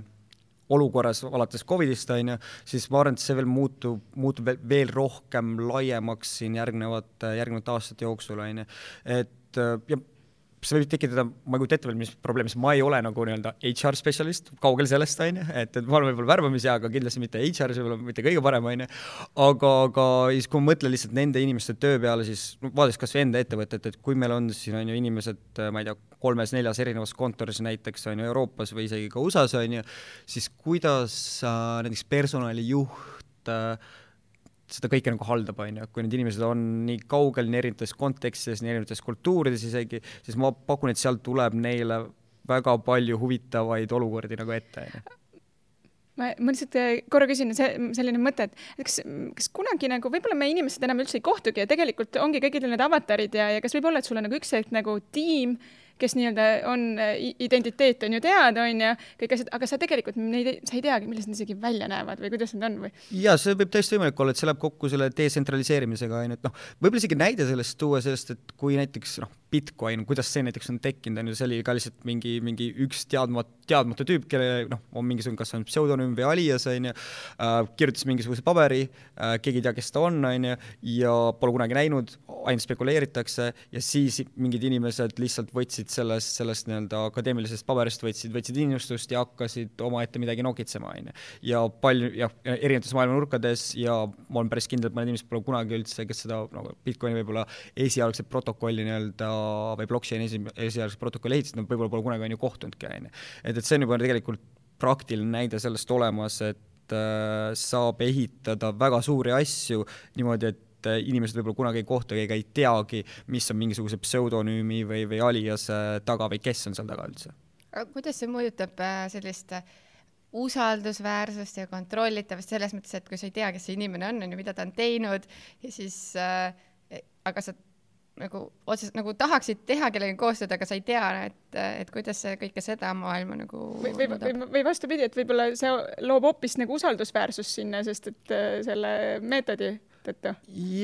olukorras alates Covidist, on ju, siis ma arvan, et see veel muutub, muutub veel, rohkem laiemaks siin järgnevate, järgnevate aastate jooksul, on ju. et äh, ja see võib tekitada, ma ei kujuta ette veel, mis probleem, sest ma ei ole nagu nii-öelda HR spetsialist, kaugel sellest, on ju, et, et ma olen võib-olla värbamise, aga kindlasti mitte HR-is võib-olla mitte kõige parem, on ju. aga, aga siis, kui ma mõtlen lihtsalt nende inimeste töö peale, siis vaadates kas või enda ettevõtet, et kui meil on siin, on ju, inimesed, ma ei tea, kolmes-neljas erinevas kontoris näiteks, on ju, Euroopas või isegi ka USA-s, on ju, siis kuidas äh, näiteks personalijuht äh, seda kõike nagu haldab, on ju, kui need inimesed on nii kaugel, nii erinevates kontekstides, nii erinevates kultuurides isegi, siis ma pakun, et sealt tuleb neile väga palju huvitavaid olukordi nagu ette, on ju. Ma, ma lihtsalt äh, korra küsin, see selline mõte, et kas, kas kunagi nagu võib-olla me inimesed enam üldse ei kohtugi ja tegelikult ongi kõikidel need avatarid ja, ja kas võib olla, et sul on nagu üks hetk nagu tiim, kes nii-öelda on, identiteet on ju teada, on ju, kõik asjad, aga sa tegelikult neid, sa ei teagi, millised nad isegi välja näevad või kuidas nad on või? jaa, see võib täiesti võimalik olla, et see läheb kokku selle detsentraliseerimisega, on ju, et noh, võib-olla isegi näide sellest tuua, sellest, et kui näiteks noh, Bitcoin, kuidas see näiteks on tekkinud, on ju, see oli ka lihtsalt mingi, mingi üks teadmatu, teadmatu tüüp, kelle noh, on mingisugune, kas on pseudonüüm või alias, on ju äh,, kirjutas mingisuguse paberi äh,, keegi ei tea, kes ta on, on ju, ja pole kunagi näinud, ainult spekuleeritakse ja siis mingid inimesed lihtsalt võtsid sellest, sellest nii-öelda akadeemilisest paberist, võtsid, võtsid innustust ja hakkasid omaette midagi nokitsema, on ju. ja palju, jah, erinevates maailma nurkades ja ma olen päris kindel, et mõned inimesed pole kunagi üldse, kes seda nagu Bitcoini võib-olla esialgset protokolli nii-öelda või blockchain'i esi, esialgset protokolli ehitasid, nad võib-olla pole kunagi on ju kohtunudki, on ju. et, et see on juba tegelikult praktiline näide sellest olemas, et äh, saab ehitada väga suuri asju niimoodi, et äh, inimesed võib-olla kunagi ei kohtugi ega ei teagi, mis on mingisuguse pseudonüümi või, või aliase taga või kes on seal taga üldse. aga kuidas see mõjutab äh, sellist usaldusväärsust ja kontrollitavust selles mõttes, et kui sa ei tea, kes see inimene on, on ju, mida ta on teinud ja siis äh, aga sa nagu otseselt nagu tahaksid teha kellegagi koostööd, aga sa ei tea, et, et kuidas see kõike seda maailma nagu või, või, või, või vastupidi, et võib-olla see loob hoopis nagu usaldusväärsust sinna, sest et äh, selle meetodi tõttu.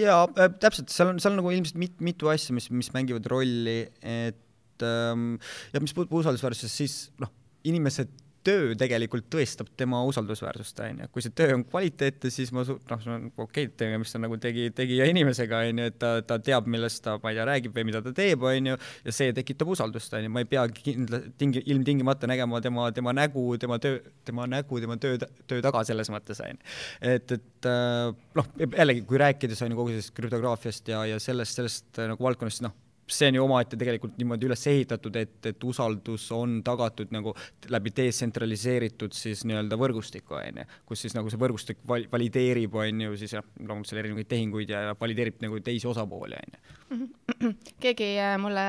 jaa äh,, täpselt, seal on, seal on nagu ilmselt mit, mitu asja, mis, mis mängivad rolli, et ähm, ja mis puudutab usaldusväärsust, siis noh, inimesed töö tegelikult tõestab tema usaldusväärsust, on ju. kui see töö on kvaliteetne, siis ma noh, okei okay,, tegemist on nagu tegi, tegija inimesega, on ju, et ta, ta teab, millest ta, ma ei tea, räägib või mida ta teeb, on ju, ja see tekitab usaldust, on ju, ma ei pea kindla-, tingi-, ilmtingimata nägema tema, tema nägu, tema töö, tema nägu, tema töö, töö taga selles mõttes, on ju. et, et äh, noh, jällegi, kui rääkides, on ju, kogu sellest krüptograafiast ja, ja sellest, sellest nagu valdkonnast, noh, see on ju omaette tegelikult niimoodi üles ehitatud, et, et usaldus on tagatud nagu läbi detsentraliseeritud siis nii-öelda võrgustiku, on ju, kus siis nagu see võrgustik val-, valideerib, on ju, siis jah, loomulikult seal erinevaid tehinguid ja valideerib nagu teisi osapooli, on ju. [clears throat] keegi äh, mulle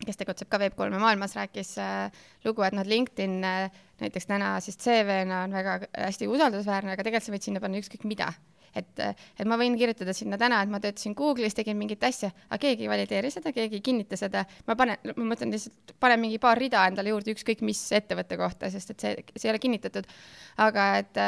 kes tegutseb ka Web3 maailmas, rääkis äh, lugu, et noh, LinkedIn äh, näiteks täna siis CV-na on väga hästi usaldusväärne, aga tegelikult sa võid sinna panna ükskõik mida et, et ma võin kirjutada sinna täna, et ma töötasin Google'is, tegin mingit asja, aga keegi ei valideeri seda, keegi ei kinnita seda. ma panen, ma mõtlen lihtsalt, panen mingi paar rida endale juurde, ükskõik mis ettevõtte kohta, sest et see, see ei ole kinnitatud. aga et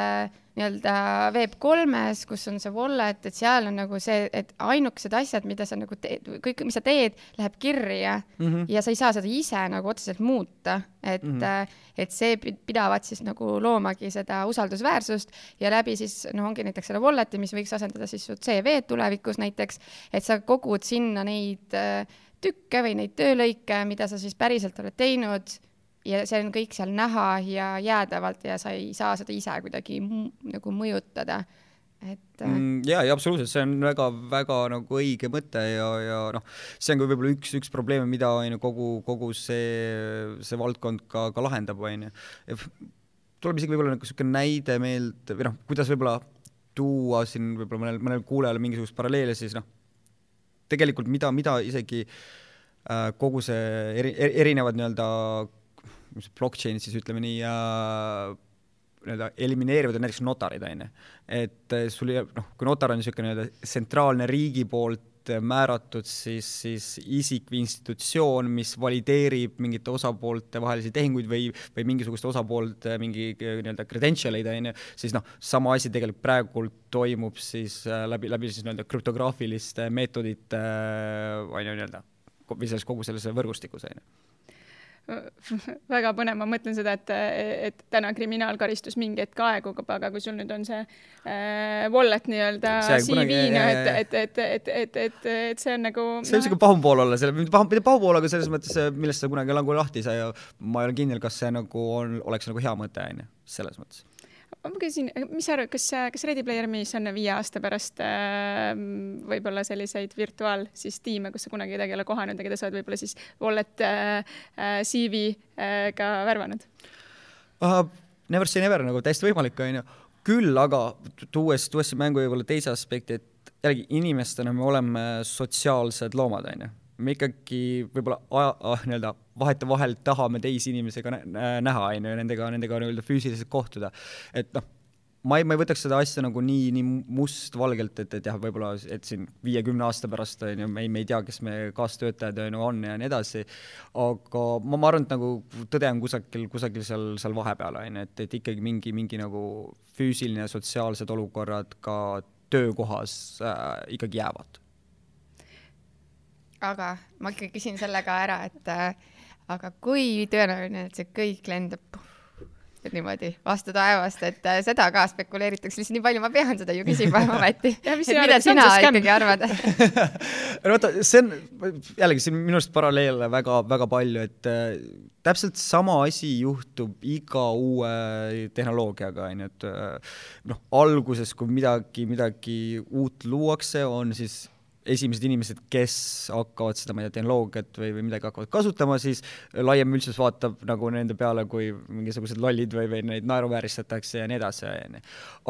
nii-öelda Web3-s, kus on see wallet, et seal on nagu see, et ainukesed asjad, mida sa nagu teed, kõik, mis sa teed, läheb kirja mm -hmm. ja sa ei saa seda ise nagu otseselt muuta, et mm, -hmm. et see pidavat siis nagu loomagi seda usaldusväärsust ja läbi siis noh, ongi näiteks selle wallet'i, mis võiks asendada siis su CV-d tulevikus näiteks, et sa kogud sinna neid äh, tükke või neid töölõike, mida sa siis päriselt oled teinud ja see on kõik seal näha ja jäädavalt ja sa ei saa seda ise kuidagi nagu mõjutada et äh, mm,. ja, ja absoluutselt, see on väga-väga nagu õige mõte ja, ja noh, see on ka võib-olla üks, üks probleeme, mida on ju kogu, kogu see, see valdkond ka, ka lahendab, on ju. tuleb isegi võib-olla nagu niisugune näide meelde või noh, kuidas võib-olla tuua siin võib-olla mõnel, mõnel kuulajal mingisugust paralleeli, siis noh, tegelikult mida, mida isegi äh, kogu see eri, erinevad nii-öelda blockchain'id siis ütleme nii äh, nii-öelda elimineerivad näiteks notarid, on ju. et äh, sul jääb, noh, kui notar on niisugune nii-öelda tsentraalne riigi poolt määratud siis, siis isik või institutsioon, mis valideerib mingite osapoolte vahelisi tehinguid või, või mingisuguste osapoolte mingi nii-öelda credential eid, on ju, siis noh, sama asi tegelikult praegult toimub siis läbi, läbi siis nii-öelda krüptograafiliste meetodite, on ju, nii-öelda, või selles kogu selles võrgustikus, on ju [laughs] väga põnev, ma mõtlen seda, et, et täna kriminaalkaristus mingi hetk aegub, aga kui sul nüüd on see äh, wallet nii-öelda CV-na, et, et, et, et, et, et, et see on nagu see on niisugune no, pahum pool olla, selle, mitte pahum, mitte pahum pool, aga selles mõttes, millest sa kunagi langu lahti ei saa ja ma ei ole kindel, kas see nagu on, oleks nagu hea mõte, on ju, selles mõttes ma küsin, mis sa arvad, kas, kas Ready Player Me's on viie aasta pärast äh, võib-olla selliseid virtuaal siis tiime, kus sa kunagi kedagi ei ole kohanud ja keda sa oled võib-olla siis wallet äh, äh CV-ga äh, värvanud uh,? Never say never nagu täiesti võimalik, onju. küll aga tuues, tuues mängu võib-olla teise aspekti, et jällegi inimestena me oleme sotsiaalsed loomad, onju me ikkagi võib-olla aja, ah, nii-öelda vahetevahel tahame teisi inimesi ka näha, on ju, nendega, nendega nii-öelda füüsiliselt kohtuda. et noh, ma ei, ma ei võtaks seda asja nagu nii, nii mustvalgelt, et, et jah, võib-olla, et siin viiekümne aasta pärast on ju, me ei, me ei tea, kes meie kaastöötajad on ju on ja nii edasi, aga ma, ma arvan, et nagu tõde on kusagil, kusagil seal, seal vahepeal, on ju, et, et ikkagi mingi, mingi nagu füüsiline ja sotsiaalsed olukorrad ka töökohas äh, ikkagi jäävad aga ma ikka küsin selle ka ära, et äh, aga kui tõenäoline, et see kõik lendab et niimoodi vastu taevast, et äh, seda ka spekuleeritakse lihtsalt nii palju, ma pean seda ju küsima [laughs] ometi. et mida sina ikkagi arvad [laughs] no vaata, see on jällegi siin minu arust paralleele väga-väga palju, et äh, täpselt sama asi juhtub iga uue tehnoloogiaga, on ju, et äh, noh, alguses, kui midagi, midagi uut luuakse, on siis esimesed inimesed, kes hakkavad seda, ma ei tea, tehnoloogiat või, või midagi hakkavad kasutama, siis laiem üldsus vaatab nagu nende peale kui mingisugused lollid või, või neid naeruvääristatakse ja nii edasi, on ju.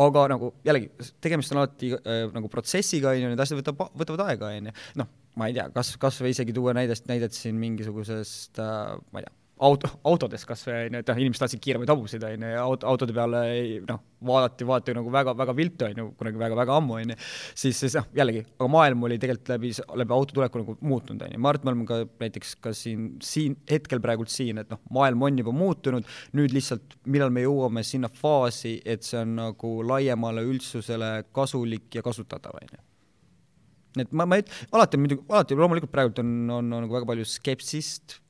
aga nagu jällegi, tegemist on alati äh, nagu protsessiga, on ju, need asjad võtab, võtavad aega, on ju. noh, ma ei tea, kas, kas või isegi tuua näidest, näidet siin mingisugusest äh,, ma ei tea auto, autodes kas või onju, et noh, inimesed tahtsid kiiremaid hobuseid onju ja auto, autode peale noh, vaadati, vaadati nagu väga-väga viltu onju, kunagi väga-väga ammu onju, siis, siis noh, jällegi, aga maailm oli tegelikult läbi, läbi auto tuleku nagu muutunud onju, ma arvan, et me oleme ka näiteks ka siin, siin hetkel praegult siin, et noh, maailm on juba muutunud, nüüd lihtsalt, millal me jõuame sinna faasi, et see on nagu laiemale üldsusele kasulik ja kasutatav onju et ma, ma ei, alati on muidugi, alati loomulikult praegult on, on, on nagu väga palju skepsist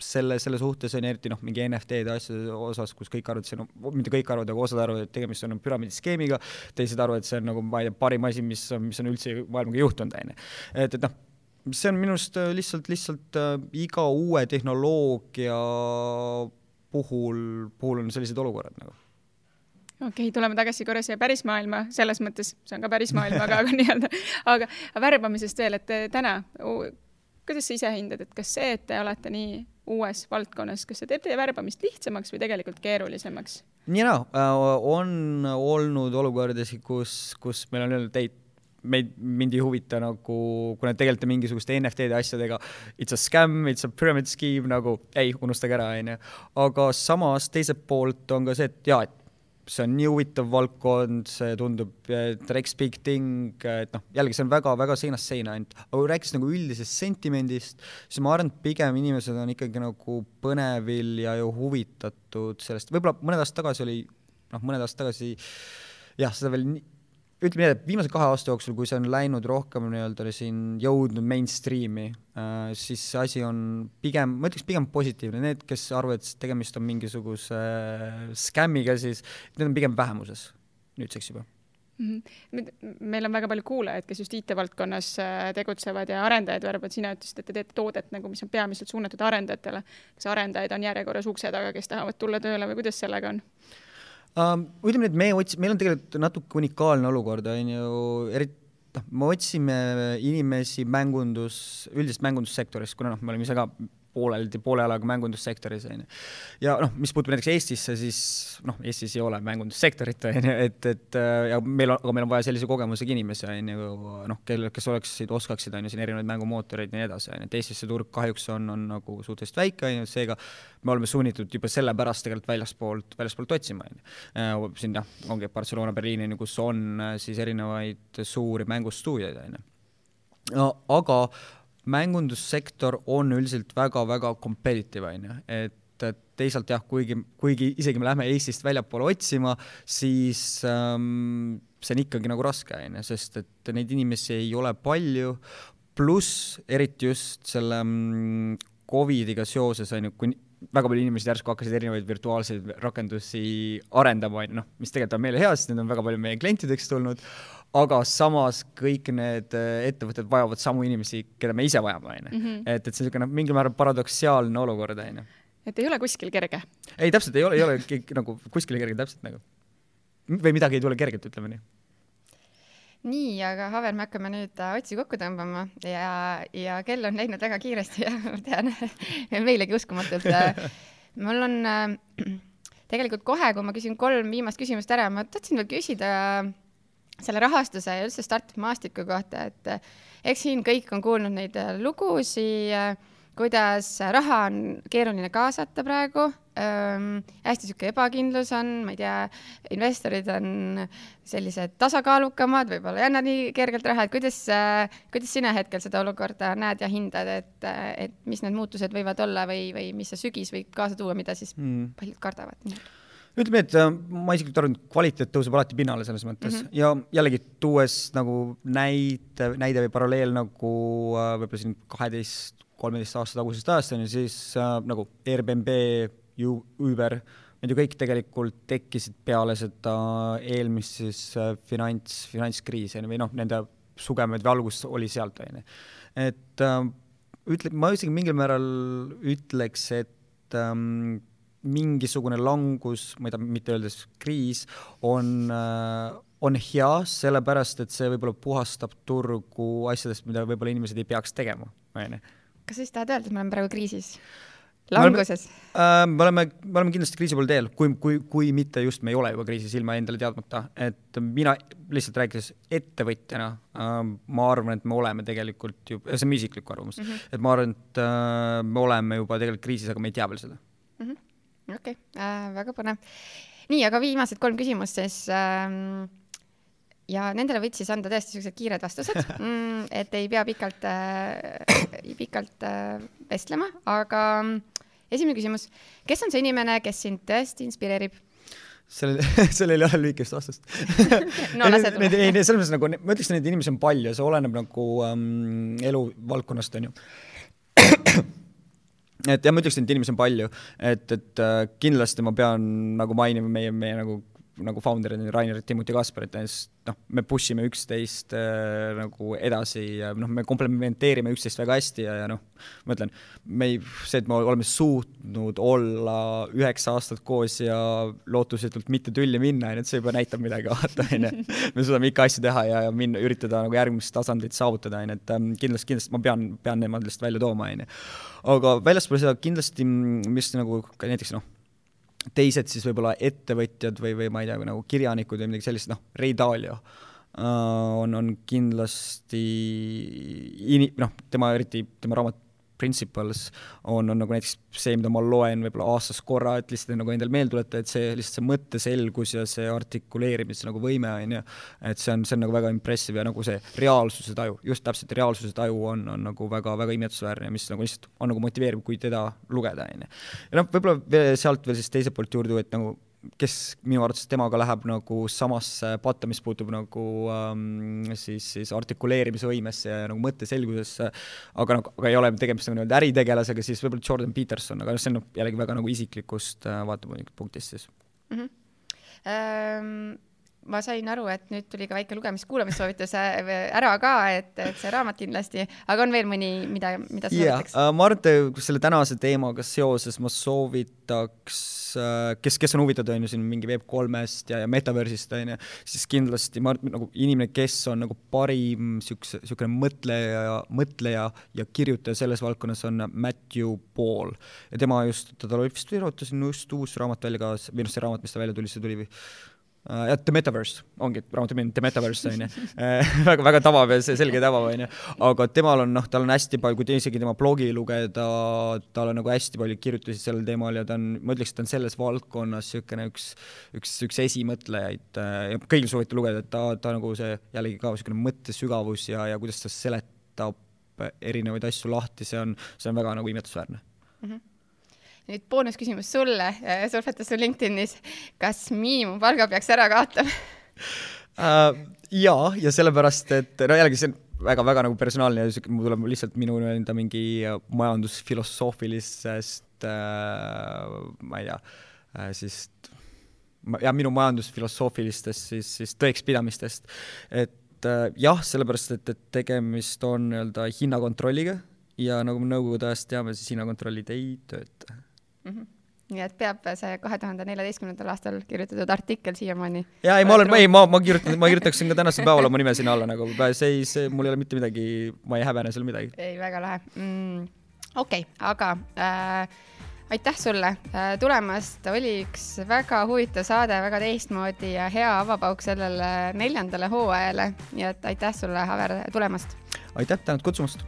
selle, selle suhtes on eriti noh, mingi NFT-de asjade osas, kus kõik arvavad, see on no,, mitte kõik arvavad, aga osad arvavad, et tegemist on püramiidiskeemiga, teised arvavad, et see on nagu, ma ei tea, parim asi, mis, mis on üldse maailmaga juhtunud, on ju. et, et noh, see on minu arust äh, lihtsalt, lihtsalt äh, iga uue tehnoloogia puhul, puhul on sellised olukorrad nagu. Okei okay,, tuleme tagasi korra siia päris maailma, selles mõttes, see on ka päris maailm, aga, aga [laughs] nii-öelda, aga värbamisest veel, et täna, kuidas sa ise hindad, et kas see, et te olete nii uues valdkonnas, kas see teeb teie värbamist lihtsamaks või tegelikult keerulisemaks? nii ja naa, äh, on olnud olukordasid, kus, kus meil on öeldud, ei, meid, mind ei huvita nagu, kui nad tegelete mingisuguste NFT-de asjadega, it's a scam, it's a pyramid scheme, nagu ei, unustage ära, onju. aga samas teiselt poolt on ka see, et jaa, et see on nii huvitav valdkond, see tundub next big thing, et noh, jällegi see on väga-väga seinast seina ainult, aga kui rääkides nagu üldisest sentimendist, siis ma arvan, et pigem inimesed on ikkagi nagu põnevil ja ju huvitatud sellest, võib-olla mõned aastad tagasi oli, noh, mõned aastad tagasi jah, seda veel nii ütleme nii, et viimase kahe aasta jooksul, kui see on läinud rohkem nii-öelda siin jõudnud mainstream'i äh,, siis see asi on pigem, ma ütleks pigem positiivne, need, kes arvavad, et tegemist on mingisuguse äh, skämmiga, siis need on pigem vähemuses nüüdseks juba mm. -hmm. meil on väga palju kuulajaid, kes just IT-valdkonnas äh, tegutsevad ja arendajaid värbavad, sina ütlesid, et te teete toodet nagu, mis on peamiselt suunatud arendajatele. kas arendajaid on järjekorras ukse taga, kes tahavad tulla tööle või kuidas sellega on? Um,? ütleme et me otsime, meil on tegelikult natuke unikaalne olukord, on ju, eriti noh, me otsime inimesi mängundus, üldist mängundussektorist, kuna noh, me oleme ise ka pooleldi, poole jalaga mängundussektoris, on ju. ja noh, mis puutub näiteks Eestisse, siis noh, Eestis ei ole mängundussektorit, on ju, et, et ja meil on, aga meil on vaja sellise kogemusega inimesi, on ju, noh, kel, kes oleksid, oskaksid, on ju, siin erinevaid mängumootoreid ja nii edasi, on ju, et Eestis see turg kahjuks on, on nagu suhteliselt väike, on ju, seega me oleme sunnitud juba sellepärast tegelikult väljaspoolt, väljaspoolt otsima, on ju. siin jah, ongi Barcelona, Berliin, on ju, kus on siis erinevaid suuri mängustuudioid, on ju. no aga mängundussektor on üldiselt väga-väga competitive, on ju, et teisalt jah, kuigi, kuigi isegi me lähme Eestist väljapoole otsima, siis ähm, see on ikkagi nagu raske, on ju, sest et neid inimesi ei ole palju, pluss eriti just selle mm, Covidiga seoses, on ju, kui väga palju inimesi järsku hakkasid erinevaid virtuaalseid rakendusi arendama, on ju, noh, mis tegelikult on meile hea, sest need on väga palju meie klientideks tulnud, aga samas kõik need äh, ettevõtted vajavad samu inimesi, keda me ise vajame, on ju. Mhm. et, et see niisugune mingil määral paradoksiaalne olukord, on ju. et ei ole kuskil kerge? ei, täpselt, ei ole, ei ole [laughs] nagu kuskil kerge, täpselt nagu. või midagi ei tule kergelt, ütleme nii nii, aga Haver, me hakkame nüüd äh, otsi kokku tõmbama ja, ja kell on läinud väga kiiresti ja ma tean [laughs] meilegi uskumatult. Äh, [laughs] mul on tegelikult kohe, kui ma küsin kolm viimast küsimust ära, ma tahtsin veel küsida selle rahastuse ja üldse startup maastiku kohta, et eh, eks siin kõik on kuulnud neid eh, lugusid, eh, kuidas raha on keeruline kaasata praegu ähm,, hästi niisugune ebakindlus on, ma ei tea, investorid on sellised tasakaalukamad, võib-olla ei anna nii kergelt raha, et kuidas äh,, kuidas sina hetkel seda olukorda näed ja hindad, et, et mis need muutused võivad olla või, või mis see sügis võib kaasa tuua, mida siis mm. paljud kardavad? Ütleme et äh, ma isiklikult arvan, et kvaliteet tõuseb alati pinnale selles mõttes mm -hmm. ja jällegi tuues nagu näite, näide või paralleel nagu äh, võib-olla siin kaheteist, kolmeteist aasta tagusest ajast on ju, siis äh, nagu Airbnb, Uber, need ju kõik tegelikult tekkisid peale seda eelmist siis äh, finants, finantskriisi või noh, nende sugemaid või algus oli sealt, on ju. et äh, ütle, ma isegi mingil määral ütleks, et ähm, mingisugune langus, ma ei taha mitte öeldes kriis, on äh, on hea, sellepärast et see võib-olla puhastab turgu asjadest, mida võib-olla inimesed ei peaks tegema, on ju. kas sa siis tahad öelda, et me oleme praegu kriisis? languses? Äh, me oleme, me oleme kindlasti kriisi pool teel, kui, kui, kui mitte just me ei ole juba kriisis ilma endale teadmata, et mina lihtsalt rääkides ettevõtjana äh,, ma arvan, et me oleme tegelikult ju, see on mu isiklik arvamus mm, -hmm. et ma arvan, et äh, me oleme juba tegelikult kriisis, aga me ei tea veel seda okei okay. äh,, väga põnev. nii, aga viimased kolm küsimust siis ähm, ja nendele võid siis anda tõesti siuksed kiired vastused [laughs] mm,, et ei pea pikalt äh,, pikalt äh, vestlema, aga esimene küsimus, kes on see inimene, kes sind tõesti inspireerib? sellel, [laughs] sellel ei ole lühikest vastust [laughs] no lase tulla. ei, selles mõttes nagu, ma ütleks, et neid inimesi on palju, see oleneb nagu ähm, eluvaldkonnast, onju et jah, ma ütleks, et inimesi on palju, et, et äh, kindlasti ma pean nagu mainima meie, meie nagu nagu founder'id, Rainer, Timot ja Kaspar, et näiteks noh, me push ime üksteist äh, nagu edasi ja noh, me komplementeerime üksteist väga hästi ja, ja noh, ma ütlen, me ei, see, et me oleme suutnud olla üheksa aastat koos ja lootusetult mitte tülli minna, on ju, et see juba näitab midagi, [laughs] vaata, on ju. me suudame ikka asju teha ja, ja minna, üritada nagu järgmist tasandit saavutada, on ju, et ähm, kindlasti, kindlasti ma pean, pean nemad lihtsalt välja tooma, on ju. aga väljaspool seda kindlasti, mis nagu näiteks noh, teised siis võib-olla ettevõtjad või, või ma ei tea, nagu kirjanikud või midagi sellist, noh, Ray Dalio uh, on, on kindlasti ini-, noh, tema eriti, tema raamat principles on, on nagu näiteks see, mida ma loen võib-olla aastas korra, et lihtsalt nagu endale meelde tuletada, et see lihtsalt see mõtteselgus ja see artikuleerimise nagu võime on ju, et see on, see on nagu väga impressive ja nagu see reaalsuse taju, just täpselt reaalsuse taju on, on nagu väga-väga imetlusväärne, mis nagu lihtsalt on nagu motiveeriv, kui teda lugeda, on ju. ja noh, võib-olla sealt veel siis teiselt poolt juurde, et nagu kes minu arvates temaga läheb nagu samasse patta, mis puutub nagu ähm, siis, siis artikuleerimisvõimesse ja nagu mõtteselgusesse, aga nagu, aga ei ole tegemist nagu nii-öelda äritegelasega, siis võib-olla Jordan Peterson, aga noh, see on jällegi väga nagu isiklikust äh, vaatepunktist siis mm. -hmm. Um ma sain aru, et nüüd tuli ka väike lugemis-kuulamissoovitus äh, ära ka, et, et see raamat kindlasti, aga on veel mõni, mida, mida sa yeah, soovitaks uh,? ma arvan, et selle tänase teemaga seoses ma soovitaks kes, kes on huvitatud, on ju, siin mingi Web3-st ja, ja Metaverse'ist, on ju, siis kindlasti ma arvan, nagu inimene, kes on nagu parim niisuguse, niisugune mõtleja, mõtleja ja kirjutaja selles valdkonnas, on Matthew Paul. ja tema just, tal oli vist, siin just uus raamat välja ka, või noh, see raamat, mis ta välja tuli, see tuli jah, The Metaverse ongi raamatu nimi, The Metaverse on ju äh, [laughs] väga, väga tavav ja selge tava on ju, aga temal on noh, tal on hästi palju, kui te isegi tema blogi lugeda, tal on nagu hästi palju kirjutusi sellel teemal ja ta on, ma ütleks, et ta on selles valdkonnas niisugune üks, üks, üks esimõtlejaid äh, ja kõigil soovitan lugeda, et ta, ta nagu see jällegi ka niisugune mõttesügavus ja, ja kuidas ta seletab erinevaid asju lahti, see on, see on väga nagu imetlusväärne. Mm. -hmm nüüd boonusküsimus sulle, äh, surfata su LinkedInis, kas miinimumpalga peaks ära kaotama? Uh,? jaa, ja sellepärast, et no jällegi see on väga-väga nagu personaalne ja siuke, mul tuleb lihtsalt minu enda mingi majandusfilosoofilisest äh,, ma ei tea äh,, siis jah, minu majandusfilosoofilistest siis, siis tõekspidamistest, et äh, jah, sellepärast, et, et tegemist on nii-öelda hinnakontrolliga ja nagu me nõukogude ajast teame, siis hinnakontrollid ei tööta mm. -hmm nii et peab see kahe tuhande neljateistkümnendal aastal kirjutatud artikkel siiamaani. ja ei, ma olen, ei, ma, ma kirjutan, ma kirjutaksin ka tänasel päeval oma nime sinna alla nagu, see ei, see, mul ei ole mitte midagi, ma ei häbene seal midagi. ei, väga lahe mm,. okei okay,, aga äh, aitäh sulle äh, tulemast, oli üks väga huvitav saade, väga teistmoodi ja hea avapauk sellele neljandale hooajale, nii et aitäh sulle, Haver, tulemast. aitäh, tänud kutsumast